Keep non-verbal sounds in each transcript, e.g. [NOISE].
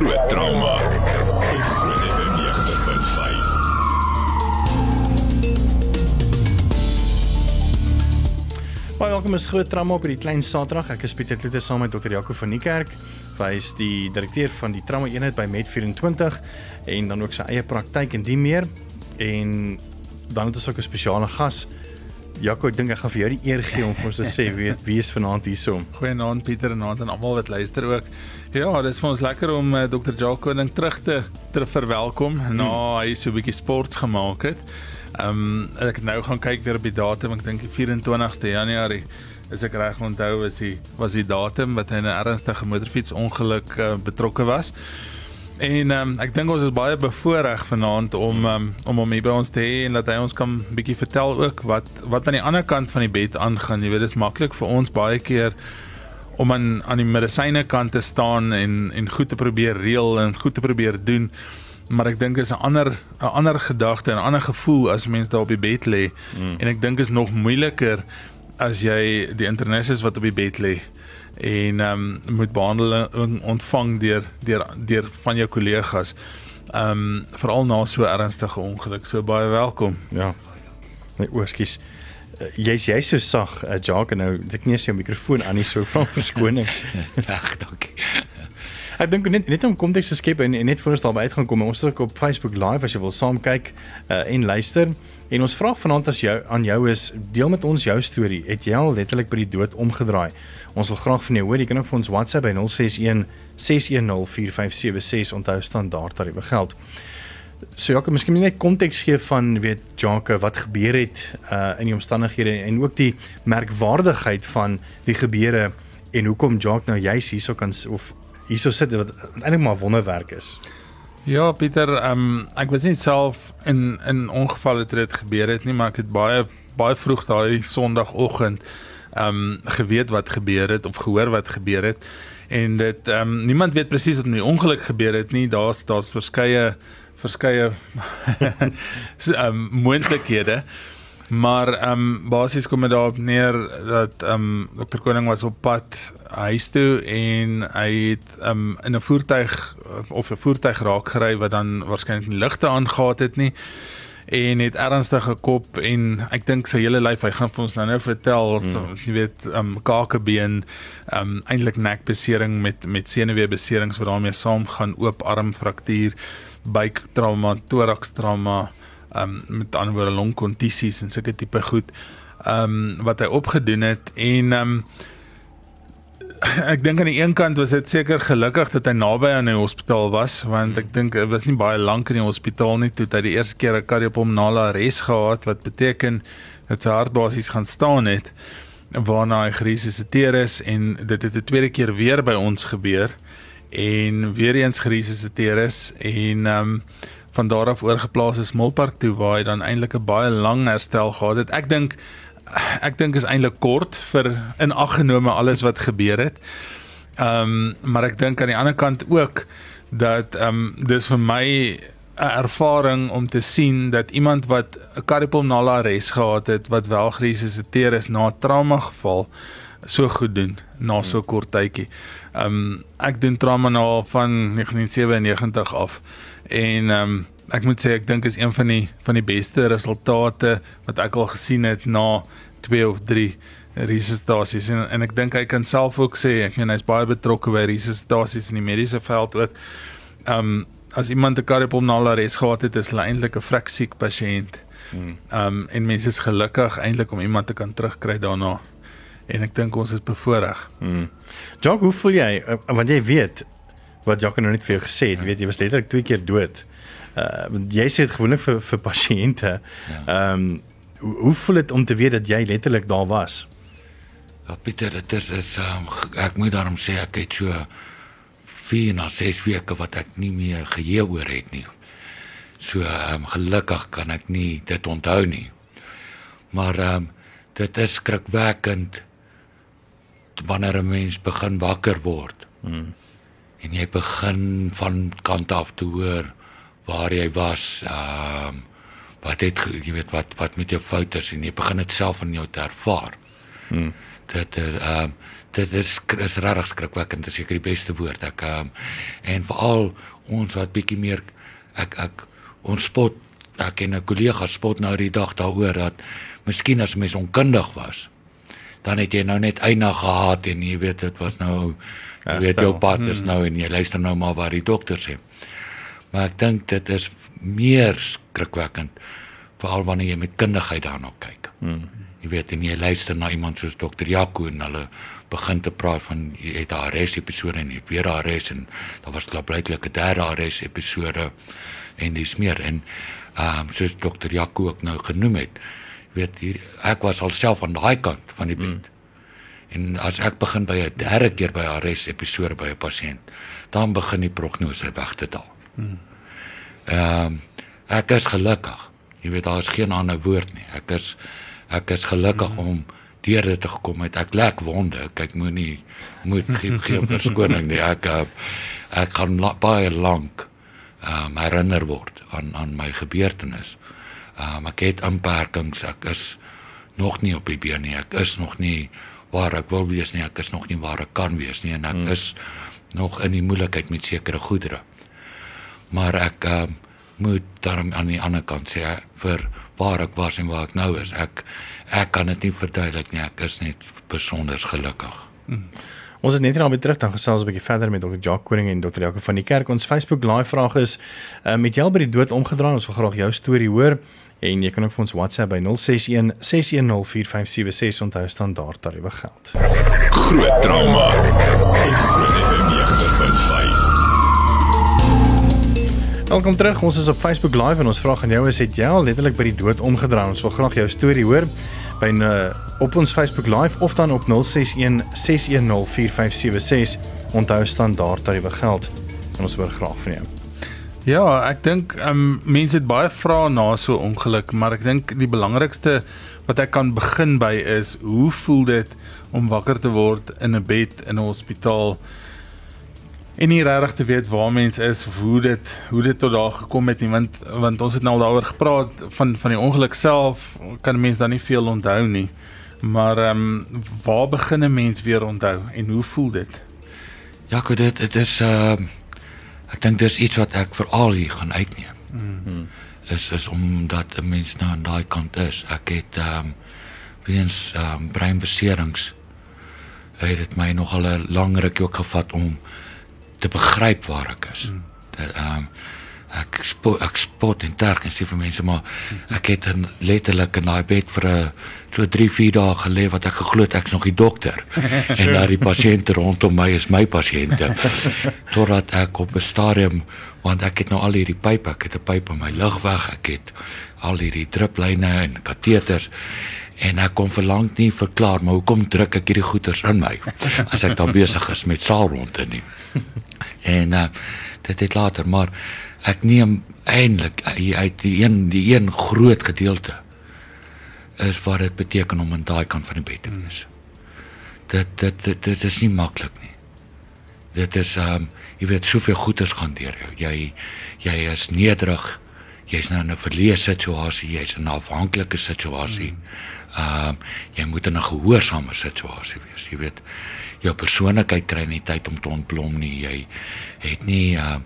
Groot trauma. Op Groot FM 90.5. Baie welkom is groot trauma op hierdie klein Saterdag. Ek is Pieter Kloete saam met Dr. Jaco van Niekerk. Hy is die direkteur van die trauma eenheid by Med24 en dan ook sy eie praktyk en die meer. En dan het ons ook 'n spesiale gas. Jaco, ek dink ek gaan vir jou die eer gee om vir ons te sê [LAUGHS] wie wie is vanaand hierso. Goeienaand Pieter en aand aan almal wat luister ook. Ja, dit is vir ons lekker om uh, Dr. Jacques Koning terug te te verwelkom na nou, hy so 'n bietjie sports gemaak het. Ehm um, ek nou gaan kyk weer op die datum, ek dink die 24ste Januarie is ek reg onthou was die was die datum wat hy in 'n ernstige motorfietsongeluk uh, betrokke was. En um, ek dink ons is baie bevoorreg vanaand om um, om hom hier by ons te hê en dat hy ons kan bietjie vertel ook wat wat aan die ander kant van die bed aangaan. Jy weet dit is maklik vir ons baie keer om aan aan die medisyne kant te staan en en goed te probeer reël en goed te probeer doen maar ek dink is 'n ander 'n ander gedagte en 'n ander gevoel as mens daar op die bed lê mm. en ek dink is nog moeiliker as jy die internistes wat op die bed lê en ehm um, moet behandeling ontvang deur deur deur van jou kollegas. Ehm um, veral na so ernstige ongeluk. So baie welkom. Ja. Nee, oorskies. Uh, jy's jy so sag, uh, Jacques nou. Ek nie eens jou mikrofoon aan nie so van verskoning. [LAUGHS] Reg, dankie. Ek dink net net om konteks te skep en, en net voor ons daarby uit gaan kom. Ons is ook op Facebook live as jy wil saam kyk uh, en luister. En ons vraag vanaand as jou aan jou is deel met ons jou storie. Het jy al letterlik by die dood omgedraai? Ons wil graag van jou hoor. Jy kan ook vir ons WhatsApp by 061 610 4576 onthou standaard tariewe geld. So ja, ek miskien net konteks gee van weet Jacques wat gebeur het uh in die omstandighede en ook die merkwaardigheid van die gebeure en hoekom Jacques nou juis hierso kan of hierso sit wat eintlik maar wonderwerk is. Ja, Pieter, um, ek was nie self in in ongeval het dit gebeur het nie, maar ek het baie baie vroeg daai Sondagoggend um geweet wat gebeur het of gehoor wat gebeur het en dit um niemand weet presies wat met die ongeluk gebeur het nie. Daar's daar's verskeie verskeie [LAUGHS] um moontlikhede. Maar ehm um, basies kom dit daarop neer dat ehm um, Dr Koning was op pad huis toe en hy het ehm um, in 'n voertuig of 'n voertuig raak gery wat dan waarskynlik nie ligte aangegaan het nie en het ernstige kop en ek dink sy hele lyf hy gaan vir ons nou nou vertel mm. jy weet ehm um, kakebeen ehm um, eintlik nekbesering met met senuweebeserings wat daarmee saamgaan oop armfraktuur buik trauma thorax trauma um, met ander woorde longkondisies en sulke tipe goed ehm um, wat hy opgedoen het en ehm um, [CLEARS THROAT] ek dink aan die een kant was dit seker gelukkig dat hy naby aan die hospitaal was want ek dink hy was nie baie lank in die hospitaal nie. Toe hy die eerste keer 'n kardiopulmonale arrest gehad wat beteken dat sy hart basies gaan staan het waarna hy geresusiteer is. En dit het 'n tweede keer weer by ons gebeur en weer eens geresusiteer is. En ehm um, van daar af oorgeplaas is Milpark toe waar hy dan eintlik 'n baie lang herstel gehad het. Ek dink ek dink is eintlik kort vir in aggenome alles wat gebeur het. Ehm um, maar ek dink aan die ander kant ook dat ehm um, dis vir my 'n ervaring om te sien dat iemand wat 'n cardiopulmonale arrest gehad het wat wel geresusiteer is na 'n trauma geval so goed doen na so kort tydjie. Ehm um, ek doen trauma nou van 1997 af en ehm um, ek moet sê ek dink is een van die van die beste resultate wat ek al gesien het na 2 of 3 resusitasies en en ek dink hy kan self ook sê ek meen hy's baie betrokke by resusitasies in die mediese veld ook. Ehm um, as iemand 'n kardiopulmonale arrest gehad het, is hulle eintlik 'n vrek siek pasiënt. Hmm. Ehm um, en mense is gelukkig eintlik om iemand te kan terugkry daarna. En ek dink ons is bevoorreg. Hmm. Jog, hoe voel jy uh, want jy weet wat Jacques nou net vir jou gesê het, ja. weet jy was letterlik twee keer dood. Uh jy sê dit gewoonlik vir vir pasiënte. Ja. Ehm ja. um, hoe, hoe voel dit om te weet dat jy letterlik daar was? Ja Pieter, dit is, is um, ek moet daarom sê ek het so 4 na 6 weke wat ek nie meer geheue oor het nie. So ehm um, gelukkig kan ek nie dit onthou nie. Maar ehm um, dit is skrikwekkend wanneer 'n mens begin wakker word. Hmm en jy begin van kant af te hoor waar jy was ehm um, wat het jy weet wat wat met jou foute is en jy begin dit self in jou te ervaar. Hmm. dit is ehm um, dit is is regtig skrikwekkend, dis seker die beste woord ek ehm um, en veral ons wat bietjie meer ek ek ons spot ek en 'n kollega spot nou die dag daaroor dat miskien as mens onkundig was dan het jy nou net eina gehad en jy weet dit was nou jy weet jou pad is nou en jy luister nou maar wat die dokter sê. Maar ek dink dit is meer skrikwekkend veral wanneer jy met kundigheid daarna kyk. Hmm. Jy weet en jy luister na iemand soos dokter Jaco en hulle begin te praat van jy het 'n arrest episode en jy het weer 'n arrest en daar was blyklik 'n derde arrest episode en dis meer en ehm um, soos dokter Jaco ook nou genoem het weet hier ek was alself aan daai kant van die bed. Mm. En as ek begin by 'n derde keer by arrest episode by 'n pasiënt, dan begin die prognose weg te daal. Mm. Ehm um, ek is gelukkig. Jy weet daar is geen ander woord nie. Ek is ek is gelukkig mm. om deur dit te gekom het. Ek lek wonde. Kyk moenie moet geen geen [LAUGHS] verskoning nie. Ek uh, ek kan la, baie lank ehm um, herinner word aan aan my gebeurtenis. Um, ek het beperkings. Ek is nog nie op die been nie. Ek is nog nie waar ek wil wees nie. Ek is nog nie waar ek kan wees nie en ek hmm. is nog in die moeilikheid met sekere goedere. Maar ek um, moet daarom aan die ander kant sê vir waar ek was en waar ek nou is. Ek ek kan dit nie verduidelik nie. Ek is net besonder gelukkig. Hmm. Ons is net hier daarmee terug dan gesels 'n bietjie verder met Dr. Jacques Koning en Dr. Jaco van die kerk. Ons Facebook live vraag is: uh, "Met jou by die dood omgedraai, ons wil graag jou storie hoor." En jy kan ook vir ons WhatsApp by 061 610 4576 onthou standaard tariewe geld. Groot drama. Groot Welkom terug. Ons is op Facebook Live en ons vra aan jou is het jy al letterlik by die dood omgedraai? Ons wil graag jou storie hoor by uh, op ons Facebook Live of dan op 061 610 4576 onthou standaard tariewe geld. En ons hoor graag van jou. Ja, ek dink um, mense het baie vrae na so ongeluk, maar ek dink die belangrikste wat ek kan begin by is hoe voel dit om wakker te word in 'n bed in 'n hospitaal en nie regtig te weet waar mens is of hoe dit hoe dit tot daar gekom het nie want want ons het nou al daaroor gepraat van van die ongeluk self kan mense dan nie veel onthou nie maar ehm um, waar begin 'n mens weer onthou en hoe voel dit Ja, dit dit is ehm uh Ek dink dis iets wat ek veral hier gaan uitneem. Mm. Is is omdat 'n mens nou aan daai kant is. Ek het ehm um, weens ehm um, breinbeserings het dit my nog al 'n lang ruk ook gevat om te begryp waar ek is. Mm. Dat ehm um, ek spot ek spot en terg en sê vir mense maar ek het in letterlik in daai bed vir 'n so 3 4 dae gelê wat ek geglo het ek's nog die dokter [LAUGHS] en daar die pasiënte rondom my is my pasiënte [LAUGHS] totdat ek op 'n stadium want ek het nou al hierdie pype ek het 'n pyp in my lugweg ek het al hierdie druplyne en kateters en ek kon verlang nie verklaar maar hoekom druk ek hierdie goeters in my as ek dan besig is met saal rond te neem en uh, dit het later maar ek neem eintlik eh, uit die een die een groot gedeelte is wat dit beteken om in daai kant van die bed te wees. Dit dit dit, dit is nie maklik nie. Dit is um, jy weet soveel goeders gaan deur jou. Jy jy is nederig. Jy's nou in 'n verleë situasie, jy's in 'n afhanklike situasie. Ehm um, jy moet in 'n gehoorsame situasie wees. Jy weet jou persoonlikheid kry nie tyd om te ontblom nie. Jy het nie ehm um,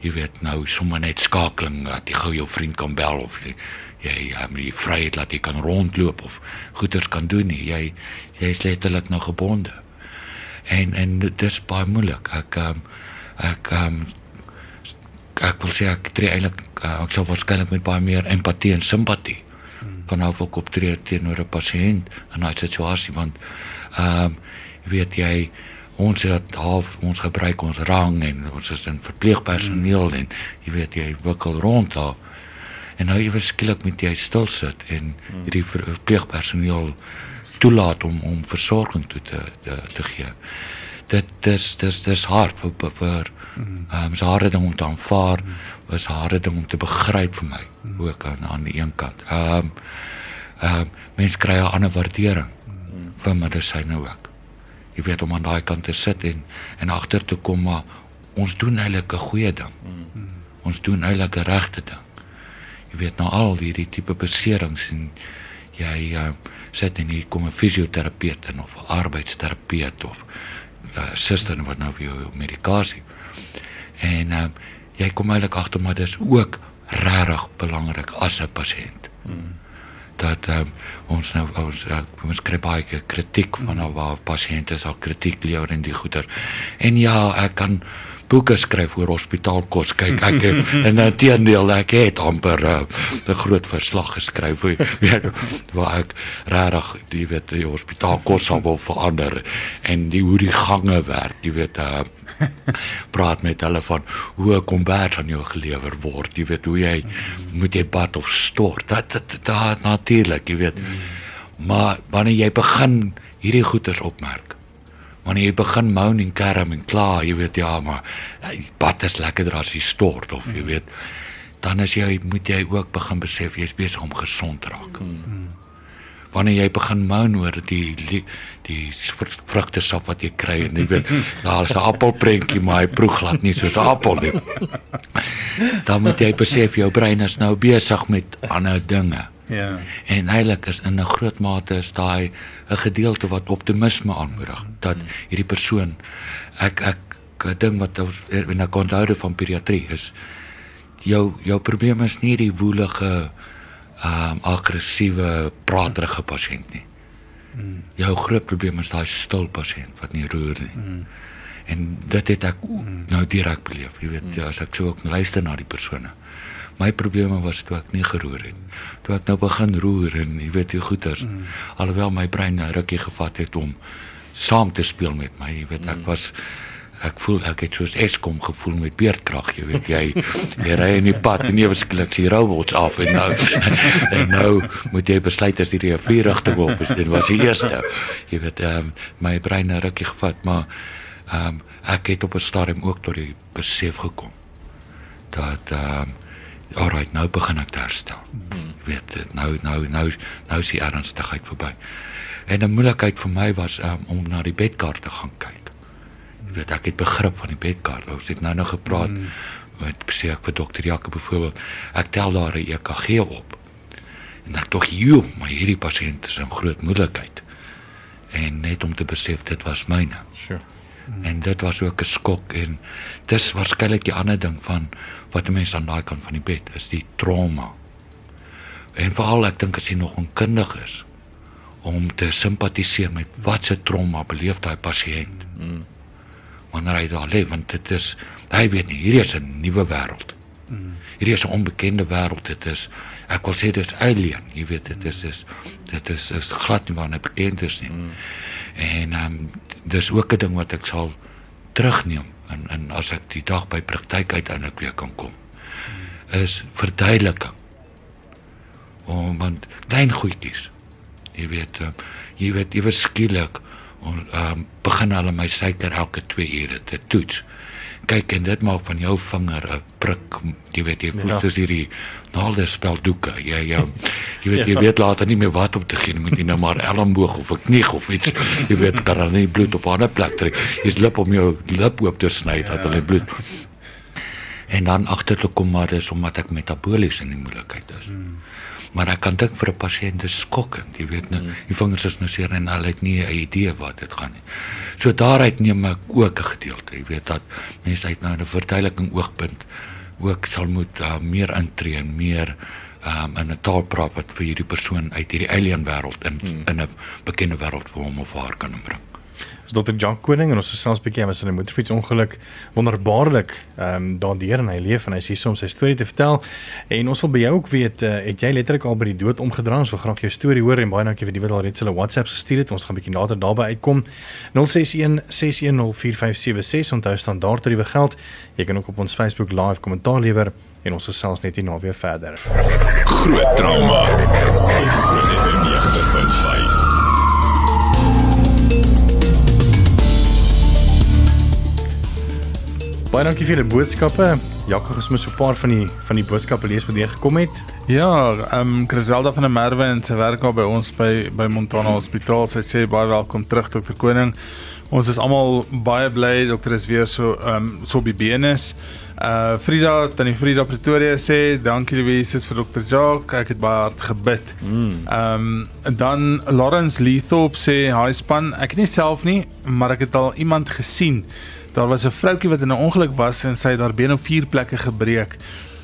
jy weet nou sommer net skakeling dat jy gou jou vriend kan bel of jy jy um, die vryheid laat jy kan rondloop of goeders kan doen nie. Jy jy is letterlik nou gebonde. En en dit is baie moeilik. Ek um, ek um, ek wil sê ek tree eintlik uh, ek sou waarskynlik met baie meer empatie en simpatie van hmm. af op tree teenoor 'n pasiënt in 'n situasie want ehm um, weet jy ons het half ons gebruik ons rang en ons is in verpleegpersoneel mm. en jy weet jy wikkel rond daar en nou ewe skielik moet jy stil sit en mm. hierdie verpleegpersoneel toelaat om om versorging toe te te, te gee. Dit dis dis dis hard vir vir mm. ehm um, harde ding om te aanvaar, was harde ding om te begryp vir my mm. ook aan aan die een kant. Ehm um, ehm um, mense kry 'n ander waardering vir medisyne ook jy weet om aan daai kant te sit en en agter te kom maar ons doen eintlik 'n goeie ding. Ons doen eintlik 'n regte ding. Jy weet nou al hierdie tipe beserings en jy uh, sit en hier kom 'n fisioterapeut in of 'n arbeidsterapeut of suster wat nou vir jou medikasie. En uh, jy kom eintlik agter maar dis ook regtig belangrik as 'n pasiënt. Hmm. Dat um, ons nou ons uh, ons kry baie kritiek van hmm. waar pasiënte sal kritiek lewer in die goeder. En ja, ek kan boeke skryf oor hospitaalkos. Kyk, ek het [LAUGHS] en natuurlik ek het amper uh, 'n groot verslag geskryf oor [LAUGHS] weet waar ek regtig die weet die hospitaalkos sal wil verander en die hoe die gange werk, jy weet uh, [LAUGHS] praat met hulle van hoe 'n kombers aan jou gelewer word. Jy weet hoe jy moet jy bad of stort. Dat dat, dat natuurlik, jy weet. Maar wanneer jy begin hierdie goeters opmerk wanneer jy begin moan en kerm en kla, jy weet ja, maar pad is lekkerder as die stort of jy weet dan as jy moet jy ook begin besef jy's besig om gesond te raak. Wanneer jy begin moan oor die die vrugte sap wat jy kry en jy weet [LAUGHS] daar's 'n appelprentjie maar hy proe glad nie soos 'n appel nie. Dan moet jy besef jou brein is nou besig met ander dinge. Ja. En eintlik is in 'n groot mate is daai 'n gedeelte wat optimisme aanmoedig dat hierdie persoon ek ek 'n ding wat in 'n konthoude van pediatrie is jou jou probleem is nie die woelige ehm um, aggressiewe praterige pasiënt nie. Mm. Jou groot probleem is daai stil pasiënt wat nie roer nie. Mm. En dit het ek mm. nou direk beleef. Jy weet, mm. ja, as ek so ook luister na die persone. My probleme was toe ek nie geroer het. Toe ek nou begin roer en jy weet hoe goeters. Mm. Alhoewel my brein 'n rukkie gevat het om saam te speel met my, jy weet ek mm. was ek voel ek het soos Eskom gevoel met beerdkrag, jy weet jy jy ry in die pad en jy beskik die robots af en nou [LAUGHS] en nou moet jy besluit as die vier rigting of is dit was die eerste. Jy weet um, my brein 'n rukkie gevat, maar um, ek het op 'n stadium ook tot die besef gekom dat ehm um, alright, nou begin ek herstel. Hmm. Weet dit, nou nou nou nou is die ernstigheid verby. En 'n moeilikheid vir my was um, om na die bedkaart te gaan kyk. Jy weet, ek het begrip van die bedkaart. Ons het nou nog gepraat hmm. met sê ek vir dokter Jakob byvoorbeeld. Ek tel daar 'n EKG op. En dan tog jy, maar hierdie pasiënt is 'n groot moeilikheid. En net om te besef dit was myne. Sure. En dit was ook 'n skok en dis waarskynlik die ander ding van wat 'n mens aan daai kant van die bed is die trauma. En veral ek dink as jy nog onkundig is om te simpatiseer met wat se trauma beleef daai pasiënt. Mm. Wanneer hy daar lê, want dit is hy weet nie, hierdie is 'n nuwe wêreld. Mm. Hierdie is 'n onbekende wêreld. Dit is ek wil sê dit is alien. Jy weet dit is is dit is is glad nie waarna bekend is nie. Mm. En ehm um, dis ook 'n ding wat ek sal terugneem en en as ek die dag by praktyk uiteindelik weer kan kom is verduideliking. Om want klein goedjies jy weet um, jy weet jy verskielik en um, begin hulle my suiker elke 2 ure te toets kyk en dit maak van jou vinger 'n prik jy weet jy voel ja. soos hierdie naalde speldoeke jy jy jy weet jy ja. weet later nie meer wat om te gee met jy nou maar elmboog of 'n knie of iets jy weet kan hulle nie bloed op 'n ander plek trek jy's lip om jou lip oop te sny dat hulle bloed en dan agterlik kom maar dis omdat ek metabolies in die moeilikheid is hmm. Maar ek kan dink vir 'n pasiënt is skokkend jy weet nou hmm. die vingers is nou seer en hulle het nie 'n idee wat dit gaan nie so daaruit neem ek ook 'n gedeelte jy weet dat mense uit nou 'n verduideliking oogpunt ook sal moet uh, meer intree en meer um, in 'n taal praat wat vir hierdie persoon uit hierdie alien wêreld in hmm. in 'n bekende wêreld vir hom of haar kan bring. Dis Dr. Jan Koning en ons is selfs bietjie was in 'n motorfiets ongeluk wonderbaarlik ehm um, daardeur en hy leef en hy sê soms sy storie te vertel en ons wil by jou ook weet uh, het jy letterlik al by die dood omgedraai ons wil graag jou storie hoor en baie dankie vir die wat al reeds hulle WhatsApp gestuur het ons gaan bietjie later daarby uitkom 061 610 4576 onthou standaard tariewe geld Jy kan ook op ons Facebook live kommentaar lewer en ons gesels net hierna weer verder. Groot trauma. Groot trauma. Baie dankie vir die boodskappe. Jakob het mos 'n paar van die van die boodskappe lees wat hier gekom het. Ja, ehm um, Griselda van der Merwe en sy werk daar by ons by by Montana Hospitaal. Sy sê baie welkom terug Dr. Koning. Ons is almal baie bly dokter is weer so ehm um, so op die bene is. Uh Frida, tannie Frida Pretoria sê dankie Louise vir dokter Jock. Ek het baie hard gebid. Ehm um, en dan Lawrence Leethorpe sê hi span. Ek het nie self nie, maar ek het al iemand gesien. Daar was 'n vroutjie wat in 'n ongeluk was en sy het haar been op vier plekke gebreek.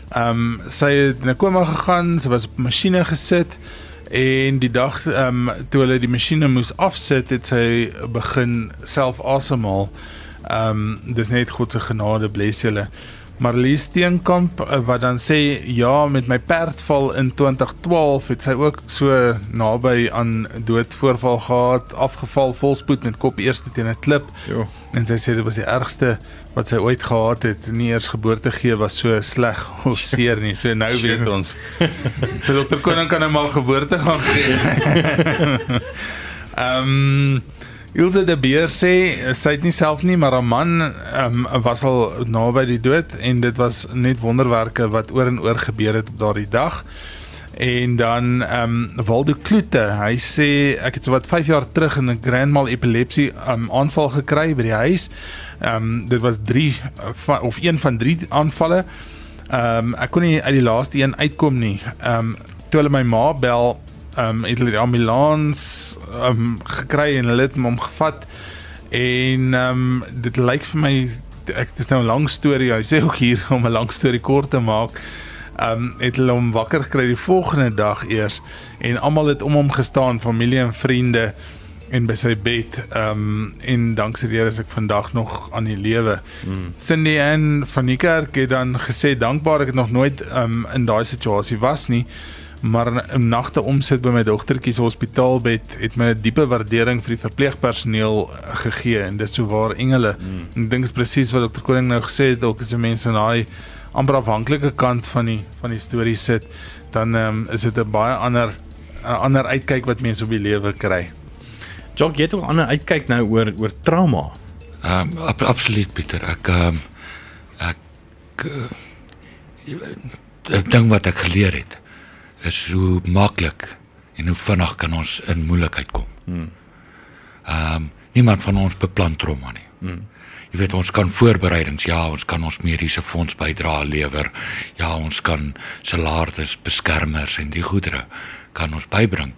Ehm um, sy het in 'n koma gegaan, sy was op 'n masjiene gesit en die dag ehm um, toe hulle die masjiene moes afsit, het sy begin self asemhaal. Ehm um, dis net God se genade bless julle. Marlies Steenkamp eh, wat dan sê ja met my perdval in 2012 het sy ook so naby aan doodvoorval gehad afgeval volspoed met kop eers teen 'n klip. Jo. en sy sê dit was die ergste wat sy ooit gehad het nie eers geboorte gee was so sleg [LAUGHS] of seer nie. So nou weet ons. vir [LAUGHS] dokter Koning kan nou maar geboorte gaan gee. [LAUGHS] Ehm um, Ilse de Beer sê sy het nie self nie, maar haar man um, was al naby die dood en dit was net wonderwerke wat oor en oor gebeur het op daardie dag. En dan ehm um, Waldo Kloete, hy sê ek het so wat 5 jaar terug in 'n grand mal epilepsie um, aanval gekry by die huis. Ehm um, dit was 3 van, of een van 3 aanvalle. Ehm um, ek kon nie uit die laaste een uitkom nie. Ehm um, toe hulle my ma bel ehm um, het hulle die ambulans ehm um, gekry en hulle het hom gevat en ehm um, dit lyk vir my ek dis nou 'n lang storie hy sê ook hier om 'n lang storie kort te maak ehm um, het hulle hom wakker gekry die volgende dag eers en almal het om hom gestaan familie en vriende en by sy bed ehm um, en danksy die Here is ek vandag nog aan die lewe. Hmm. Cindy en van die kerk het dan gesê dankbaar ek het nog nooit ehm um, in daai situasie was nie maar 'n nagte omsit by my dogtertjie se hospitaalbed het my 'n diepe waardering vir die verpleegpersoneel gegee en dit sou waar engele. Mm. Ek dink is presies wat dokter Koning nou gesê het, ook as jy mense in daai amper afhanklike kant van die van die storie sit, dan um, is dit 'n baie ander 'n ander uitkyk wat mense op die lewe kry. Jock, jy het ook 'n ander uitkyk nou oor oor trauma. Ehm um, ab, absoluut Pieter. Ek ehm um, ek uh, ek dink wat ek geleer het is hoe maklik en hoe vinnig kan ons in moeilikheid kom. Ehm um, niemand van ons beplan trauma nie. Hmm. Jy weet ons kan voorbereidings, ja, ons kan ons mediese fonds bydra lewer. Ja, ons kan salardes, beskermers en die goedere kan ons bybring.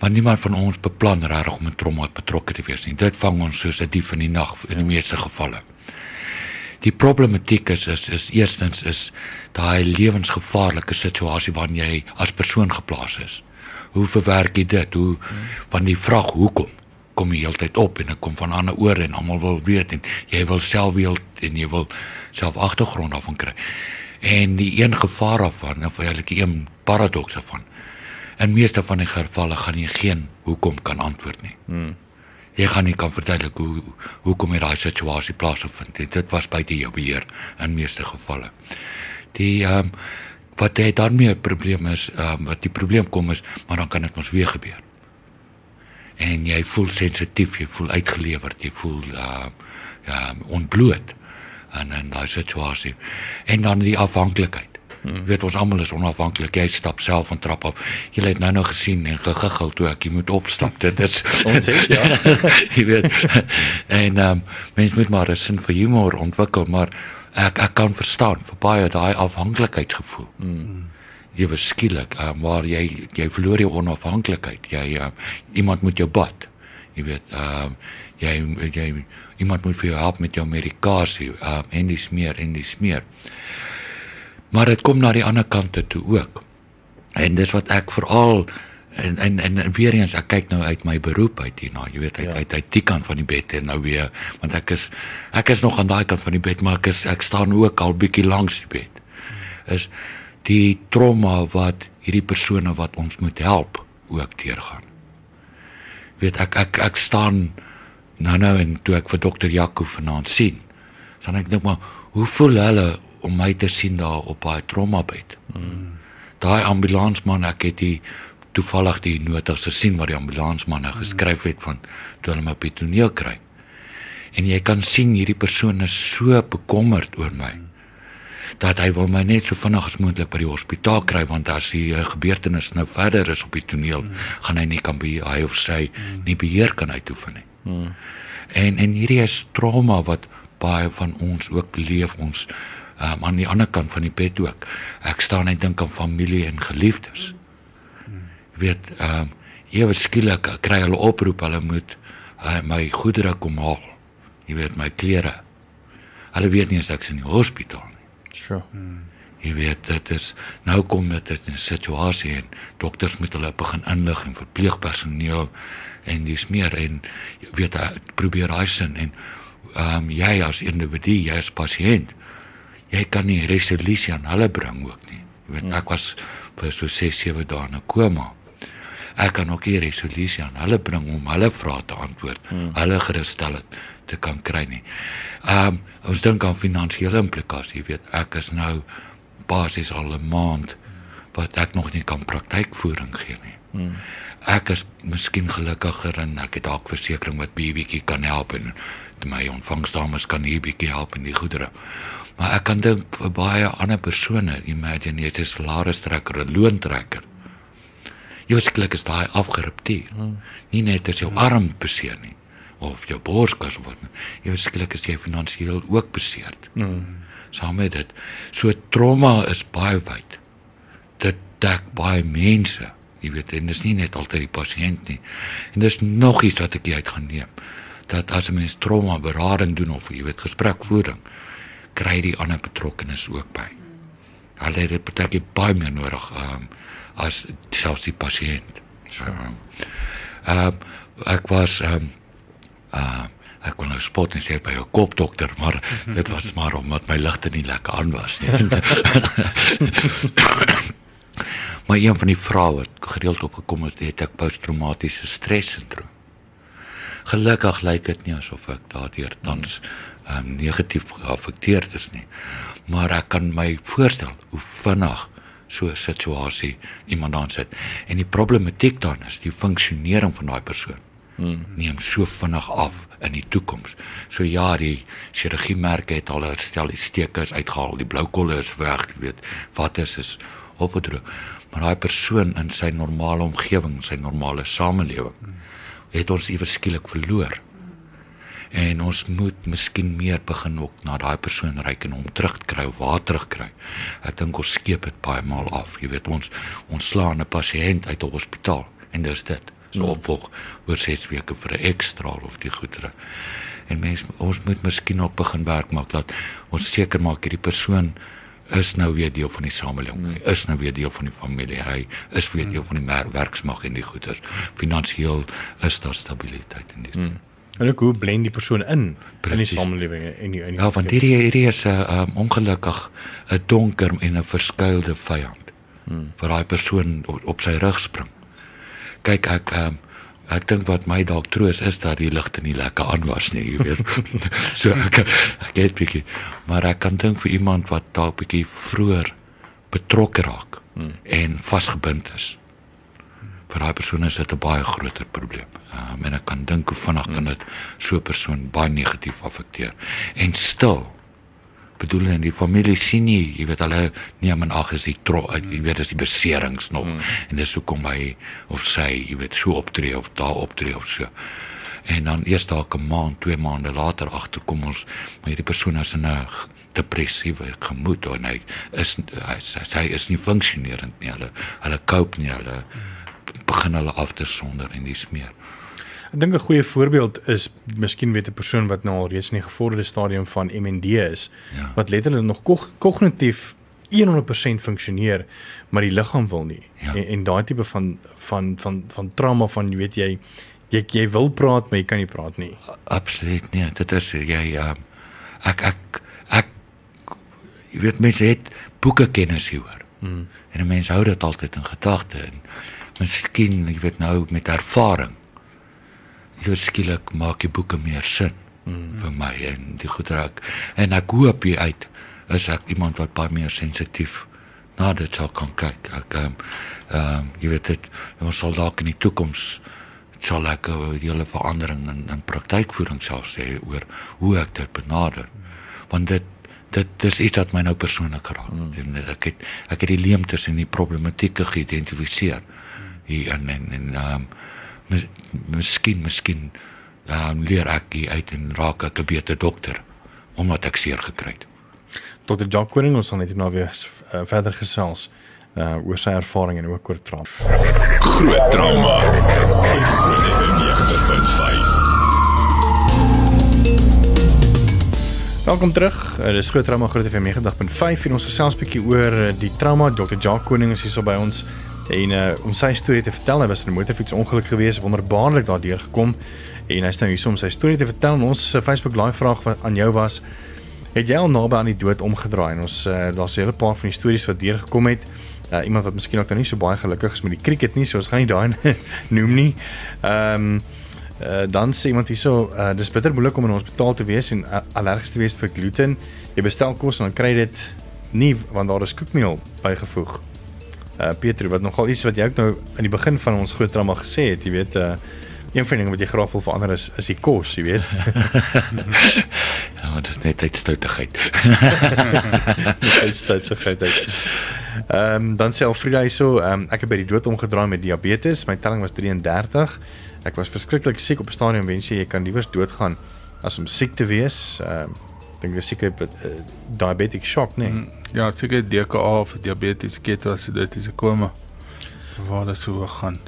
Maar niemand van ons beplan regtig om 'n trauma betrokke te wees nie. Dit vang ons soos 'n dief in die nag in die meeste gevalle. Die problematiek is is, is eerstens is daai lewensgevaarlike situasie waarin jy as persoon geplaas is. Hoe verwerk jy dit? Hoe van die vraag hoekom kom jy heeltyd op en dit kom van ander ore en almal wil weet en jy wil self wil en jy wil self agtergrond daarvan kry. En die een gevaar daarvan, of eintlik die een paradoks daarvan. In meeste van die gevalle gaan jy geen hoekom kan antwoord nie. Hmm jy gaan nie kan verduidelik hoe hoekom het daai situasie plaasgevind het. Dit was buite jou beheer in meeste gevalle. Die ehm um, wat jy daarmee 'n probleem is, ehm um, wat die probleem kom is, maar dan kan dit mos weer gebeur. En jy voel sensitief, jy voel uitgelewerd, jy voel ehm uh, ja, ontbloot en en daai situasie. En dan die afhanklikheid. Hmm. Weet ons almal is onafhanklik. Jy stap self van trap op. Jy het nou nog gesien en gegiggel toe ek jy moet opstap. Dit is [LAUGHS] ons sê ja. [LAUGHS] jy weet. [LAUGHS] En ehm um, mens moet maar 'n sin vir humor ontwikkel, maar ek ek kan verstaan vir baie daai afhanklikheidsgevoel. Hmm. Jy was skielik, ehm um, waar jy jy verloor jou onafhanklikheid. Jy uh, iemand moet jou bad. Jy weet, ehm um, jy jy iemand moet vir jou help met jou medikasie, ehm um, en dis meer en dis meer maar dit kom na die ander kante toe ook. En dis wat ek veral en en en weer eens ek kyk nou uit my beroep uit hierna, jy weet uit ja. uit uit die kant van die bed en nou weer want ek is ek is nog aan daai kant van die bed maar ek is ek staan ook al bietjie langs die bed. Is die trauma wat hierdie persone wat ons moet help ook deurgaan. Weet ek ek ek staan nou nou en toe ek vir dokter Jaco vanaand sien, dan ek dink maar hoe voel hulle om my te sien daar op daai traumabed. Mm. Daai ambulansman ek het die toevallig die notas gesien wat die ambulansman nou geskryf het van toe hulle my op die toneel kry. En jy kan sien hierdie persoon is so bekommerd oor my dat hy wil my net so vinnig as moontlik by die hospitaal kry want as die gebeurtenis nou verder is op die toneel mm. gaan hy nie kan by hy of sy mm. nie beheer kan uitoefen nie. Mm. En en hierdie is trauma wat baie van ons ook beleef ons um, aan die ander kant van die bed ook. Ek staan en dink aan familie en geliefdes. Jy weet, ehm um, ewe skielik kry hulle oproep, hulle moet uh, my goedere kom haal. Jy weet my klere. Hulle weet nie as ek's in die hospitaal nie. Sure. Jy weet dit is nou kom dit in 'n situasie en dokters moet hulle begin inlig en verpleegpersoneel en dis meer en jy weet probeer hy sin en ehm um, jy as individu, jy as pasiënt, jy kan nie resolusie aan hulle bring ook nie. Jy weet ek was vir so 6 7 dae in 'n koma. Ek kan ook nie resolusie aan hulle bring om hulle vrae te antwoord. Hmm. Hulle gerustel het te kan kry nie. Ehm um, ons dink aan finansiële implikasies, jy weet ek is nou basies al 'n maand wat ek nog nie kan praktykvoering gee nie. Hmm. Ek is miskien gelukkiger en ek het dalk versekerings wat bietjie kan help en my ontvangsdames kan hier bietjie help in die goedere. Maar ek kan dink vir baie ander persone, imagine jy is 'n salarisstrekker, 'n loontrekker. Jy skielik is daai afgerupteer. Hmm. Nie net as jou arm beseer nie of jou borskas of wat nie. Jy skielik is jy finansiëel ook beseerd. Hmm. Saam met dit. So trauma is baie wyd. Dit dek baie mense. Jy weet, en dis nie net altyd die pasiënt nie. En dis nog iets wat ek uit gaan neem. Dat as 'n mens trauma berading doen of jy weet gesprekvoering, kry die ander betrokkenes ook by. Hulle het dit baie baie meer nodig um, as selfs die pasiënt. So. Ehm uh, ek was ehm um, uh ek kon nou spot en sê by 'n kopdokter, maar [LAUGHS] dit was maar omdat my ligte nie lekker aan was nie. [LAUGHS] [LAUGHS] maar een van die vroue wat gereeld opgekom het, het ek posttraumatiese stressindroom. Gelukkig lyk dit nie asof ek daardeur tans um, negatief geaffekteerd is nie. Maar ek kan my voorstel hoe vinnig so 'n situasie iemand dan sit. En die problematiek dan is die funksionering van daai persoon. Hmm. neem so vinnig af in die toekoms. So ja, die chirurgie merke het al herstel, die steke is uitgehaal, die blou kolle is weg, jy weet, wat is is opgedroog. Maar daai persoon in sy normale omgewing, sy normale samelewing, het ons iewers skielik verloor. En ons moet miskien meer begin ook na daai persoon reik en hom terugkry of waar terugkry. Ek dink ons skeep dit baie maal af. Jy weet ons ons slaan 'n pasiënt uit 'n hospitaal en dis dit so opvolg oor 6 weke vir 'n ekstra of die goedere. En mens ons moet miskien ook begin werk maak dat ons seker maak hierdie persoon is nou weer deel van die samelewing. Hmm. Hy is nou weer deel van die familie. Hy is weer deel van die werksmag en die goeder. Finansiëel is daar stabiliteit in die. Hmm. En ek hoe blend die persoon in Precies. in die samelewing en die in die Ja, want hierdie hierdie is 'n um, ongelukkig 'n donker en 'n verskuilde vyand. Hmm. vir daai persoon op, op sy rug spring kyk ek um, ek dink wat my dalk troos is dat die ligte nie lekker aan was nie, jy weet. [LAUGHS] so ek ek het bietjie maar ek kan dink vir iemand wat dalk bietjie vroeër betrokke raak hmm. en vasgebind is. Vir daai persoon is dit 'n baie groter probleem. Um, en ek kan dink hoe vinnig kan dit so 'n persoon baie negatief affekteer. En stil bedoel en die familie sien nie, jy weet hulle neem en ag is die tro, jy weet is die beserings nog mm. en dis hoekom hy of sy, jy weet so optree of daar optree of so. En dan eers dalk 'n maand, twee maande later agterkom ons maar hierdie persoon is in 'n depressiewe gemoed en hy is hy, hy is nie funksionerend nie. Hulle hulle cope nie, hulle begin hulle af te sonder en dis meer. Ek dink 'n goeie voorbeeld is miskien weet 'n persoon wat nou al reeds in die gevorderde stadium van MND is ja. wat letterlik nog kognitief 100% funksioneer, maar die liggaam wil nie. Ja. En, en daai tipe van van van van trauma van jy weet jy jy jy wil praat, maar jy kan nie praat nie. Absoluut nie. Dit is jy uh, ek ek ek jy weet mense het boeke kennis hieroor. Hmm. En 'n mens hou dit altyd in gedagte en miskien jy weet nou met ervaring jou skielik maak die boeke meer sin mm. vir my en die goed raak. En ek hoop jy uit is ek iemand wat baie meer sensitief na dit sal kan kyk. Ek ehm um, jy weet dit ons sal dalk in die toekoms sal ek 'n hele verandering in in praktykvoering sal sê oor hoe ek dit benader. Want dit dit dis iets wat my nou persoonlik raak. Mm. Ek het ek het die leemtes en die problematieke geïdentifiseer hier en en en ehm um, mis, miskien miskien ehm um, leer ek hier uit en raak ek 'n beter dokter omdat ek seer gekry het. Dr. Jacques Koning ons sal net nou weer uh, verder gesels uh oor sy ervaring en ook oor trauma. Groot trauma. Groot FM 90.5. Welkom terug. Uh, dis Groot Trauma Groot FM 90.5 en ons gesels 'n bietjie oor die trauma. Dr. Jacques Koning is hier so by ons en uh, om sy storie te vertel. Hy was in 'n motorfietsongeluk gewees, wonderbaarlik daardeur gekom en hy's nou hier om sy storie te vertel. En ons uh, Facebook live vraag wat aan jou was: Het jy al naby aan die dood omgedraai? En ons uh, daar's 'n hele paar van die stories wat deurgekom het. Uh, iemand wat miskien ook nou nie so baie gelukkig is met die cricket nie, so ons gaan nie daai [LAUGHS] noem nie. Ehm um, Uh, dan sê iemand hierso, uh, dis bitter moeilik om in ons hospitaal te wees en uh, allergies te wees vir gluten. Jy bestel kos en dan kry jy dit nie want daar is koekmeel bygevoeg. Uh Pietro, wat nogal iets wat jy ook nou aan die begin van ons groot drama gesê het, jy weet, uh een van die dinge wat jy graag wil verander is is die kos, jy weet. [LAUGHS] ja, dit is net uitstoutigheid. uitstoutigheid. [LAUGHS] Ehm um, dan sê Alfreda hierso, ehm um, ek het by die dood omgedraai met diabetes. My telling was 33. Ek was verskriklik siek op 'n stadium wens jy kan liewer doodgaan as om siek te wees. Ehm uh, dink dis seker uh, diabetic shock, nee. Mm, ja, seker DKA of diabetes ketoacidosis koma. Waar dit so gaan.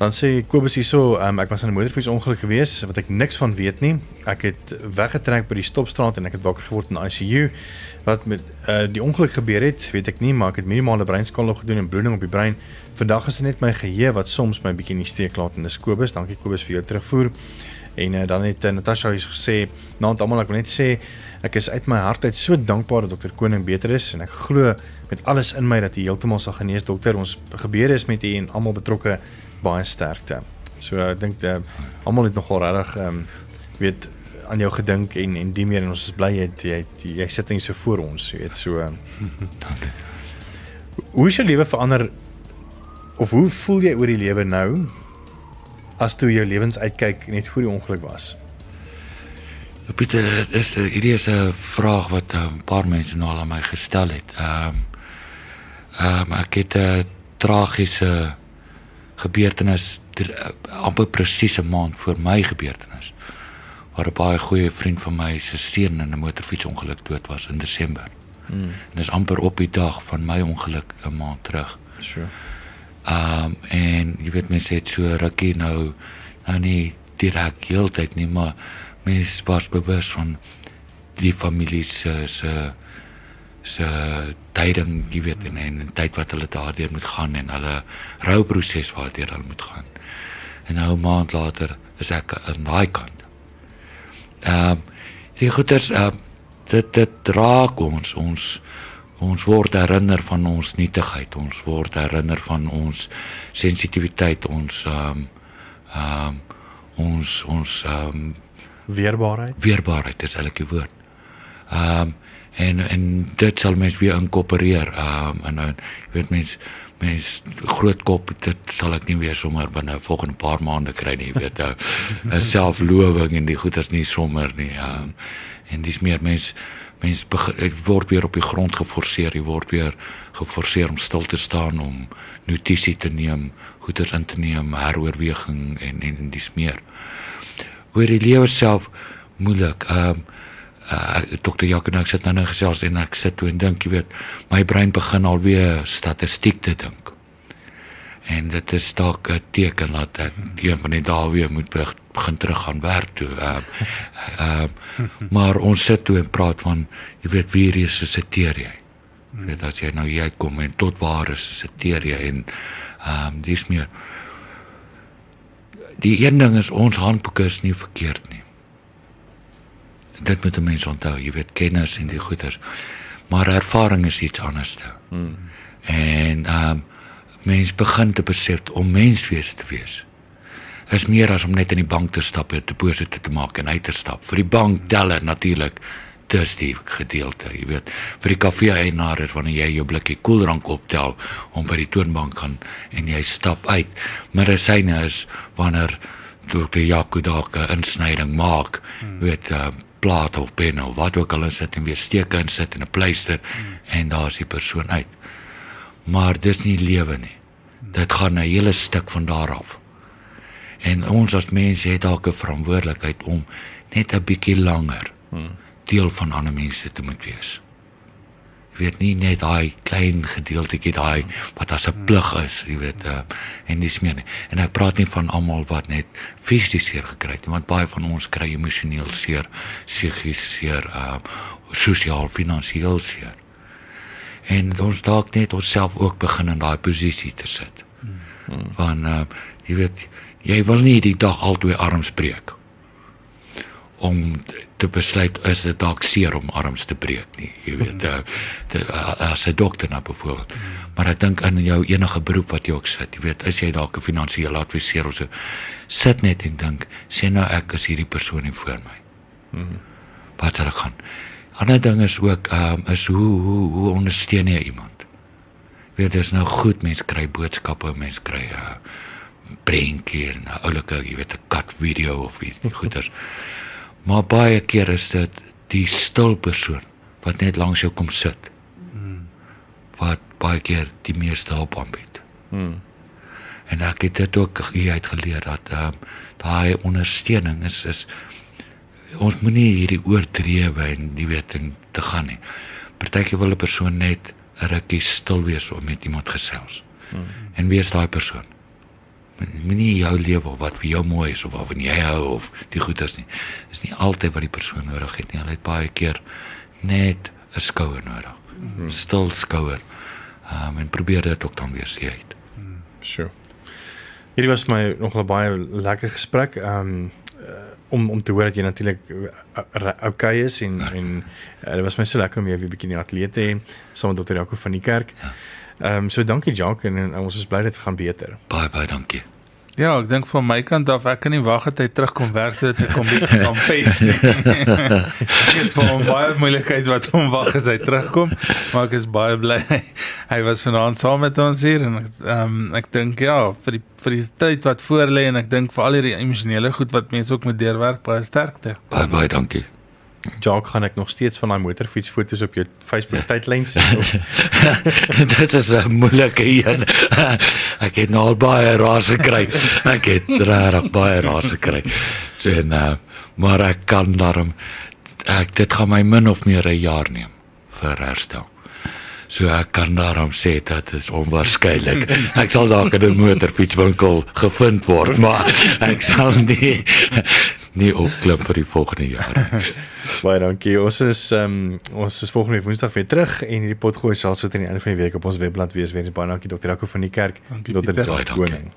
Dan sê Kobus hierso, um, ek was in 'n motorfiets ongeluk gewees wat ek niks van weet nie. Ek het weggetrek by die stopstraat en ek het wakker geword in ICU. Wat met uh, die ongeluk gebeur het, weet ek nie, maar ek het minimale breinskaal nog gedoen en bloeding op die brein. Vandag is dit net my geheue wat soms my bietjie in die steek laat en dis Kobus. Dankie Kobus vir jou terugvoer. En uh, dan het uh, Natasha het gesê, nou almal ek wil net sê ek is uit my hart uit so dankbaar dat dokter Koning beter is en ek glo met alles in my dat hy heeltemal sal genees dokter. Ons gebeure is met u en almal betrokke baie sterkte. So ek dink uh, almal het nogal regtig ehm um, weet aan jou gedink en en die meer en ons is bly jy jy, jy sit net so voor ons, jy weet so. [LAUGHS] Dankie. Hoe is jou lewe verander Of hoe voel jy oor die lewe nou as toe jou lewens uitkyk net voor die ongeluk was? Pieter, dit is hierdie is 'n vraag wat 'n paar mense nou al aan my gestel het. Ehm um, ehm um, ek het 'n tragiese gebeurtenis amper presies 'n maand voor my gebeurtenis waar 'n baie goeie vriend van my se seun in 'n motorfietsongeluk dood was in Desember. Hmm. En dis amper op die dag van my ongeluk 'n maand terug. Sure. Um en jy weet mense het so rukkie nou nou nie direk heeltyd nie, maar mense was bewus van die familie se se se tyding, jy weet en en tyd wat hulle daardeur moet gaan en hulle rouproses waardeur hulle moet gaan. En nou 'n maand later is ek aan daai kant. Um die goeters uh dit dit raak ons ons Ons word herinner van ons nietigheid, ons word herinner van ons sensitiwiteit, ons ehm um, ehm um, ons ons ehm um, weerbaarheid. Weerbaarheid is elke woord. Ehm um, en en dit sal mens weer inkorporeer. Ehm um, en nou weet mens mens groot kop dit sal ek nie weer sommer binne volgende paar maande kry nie, weet [LAUGHS] jy. 'n Selflowing en die goeders nie sommer nie. Ehm um, en dis meer mens mens ek word weer op die grond geforseer, jy word weer geforseer om stil te staan om notisie te neem, goeders in te neem, heroorweging en en, en dis meer. Oor die lewe self moeilik. Ehm um, uh, dokter Jacques sit nou net gesels en ek sit toe en dink, jy weet, my brein begin alweer statistiek te dink. En dit is dalk 'n teken dat ek een van die dae weer moet begin terug gaan werk toe. Ehm uh, ehm uh, maar ons sit toe en praat van jy weet wie hier is jy. Jy weet as jy nou hier kom en tot waar is seteer jy en ehm um, dis meer Die een ding is ons handboeke is nie verkeerd nie. Dit moet mense onthou, jy weet kennis en die goeders. Maar ervaring is iets anders. Hmm. En ehm um, mens begin te besef om menswees te wees is meer as om net in die bank te stap en deposito te maak en uit te stap. Vir die bank teller natuurlik dis die gedeelte, jy weet. Vir die kafee eienaar wanneer jy jou blikkie koeldrank optel om by die toonbank gaan en jy stap uit. Medisyne is wanneer dokter Jaco dalk 'n insnyding maak, hmm. weet uh, plaat of pen of wat ook al is dit en weer steek insit en 'n pleister hmm. en daar's die persoon uit. Maar dis nie lewe nie. Dit gaan 'n hele stuk van daar af En ons as mense het dalk 'n verantwoordelikheid om net 'n bietjie langer hmm. Deel van ander mense te moet wees. Jy weet nie net daai klein gedeeltjie daai wat as 'n plig is, jy weet, uh, en dis meer nie. En ek praat nie van almal wat net fisies seer gekry het nie, want baie van ons kry emosioneel seer, psigies seer, uh sosiaal, finansiëel seer. En ons dalk net onsself ook begin in daai posisie te sit. Hmm. Van uh jy weet, jy wil nie die dag al twee arms breek om te besluit is dit dalk seer om arms te breek nie jy weet uh, te, uh, as 'n dokter nou byvoorbeeld maar ek dink in jou enige beroep wat jy ook sit jy weet is jy dalk 'n finansiële adviseur of so sit net en dink sê nou ek is hierdie persoon hier voor my. Hmm. wat hulle gaan. Ander ding is ook um, is hoe hoe hoe ondersteun jy iemand? Weet dit is nou goed mense kry boodskappe mense kry uh, prentjie en 'n oulike jy weet 'n kat video of iets [LAUGHS] goeters Maar baie keer is dit die stil persoon wat net langs jou kom sit. Hmm. Wat baie keer die meeste hulp aanbied. Hmm. En ek het dit ook hier geleer dat ehm um, daai ondersteuning is is ons moenie hierdie oordrewe en die weting te gaan nie. Partykeer wil 'n persoon net 'n rukkie stil wees om met iemand gesels. Hmm. En wie is daai persoon? Moenie jou lewe wat vir jou mooi is of wat jy hou of die goeders nie. Dis nie altyd wat die persoon nodig het nie. Hulle het baie keer net 'n skouer nodig. Mm -hmm. Stil skouer. Ehm um, en probeer dit ook dan weer sien uit. Mm, sure. Hierdie was my nog 'n baie lekker gesprek. Ehm um, om om te hoor dat jy natuurlik okay is en ja. en uh, dit was my so lekker om jou weer 'n bietjie in die ateljee te hê saam met Dr. Jaco van die kerk. Ja. Ehm um, so dankie Jacques en, en ons is bly dit gaan beter. Baie baie dankie. Ja, ek dink van my kant af ek kan nie wag dat hy terugkom werk toe dit kom bietjie kan pace. Dit is vir baie moeilikheid wat hom wag as hy terugkom, maar ek is baie bly hy was vanaand saam met ons hier en ehm um, ek dink ja, vir die vir die tyd wat voor lê en ek dink vir al hierdie emosionele goed wat mense ook moet deurwerk, baie sterkte. Baie baie dankie. Jock gaan ek nog steeds van daai motorfiets foto's op jou Facebook tydlyn sien. [LAUGHS] Dit is 'n moeilike een. ek het nou al baie raas gekry. Ek het regtig baie raas gekry. So en uh, maar ek kan daarom ek dit gaan my min of meer 'n jaar neem vir herstel. So ek kan daarom sê dat dit is onwaarskynlik. Ek sal dalk in 'n motorfietswinkel gevind word, maar ek sal nie nie opklim vir die volgende jaar. Baie dankie. Ons is ehm um, ons is volgende Woensdag weer terug en hierdie potgooi sal sit aan die einde van die week op ons webblad wees weer. Baie dankie Dr. Jaco van die kerk. Dr. Koning.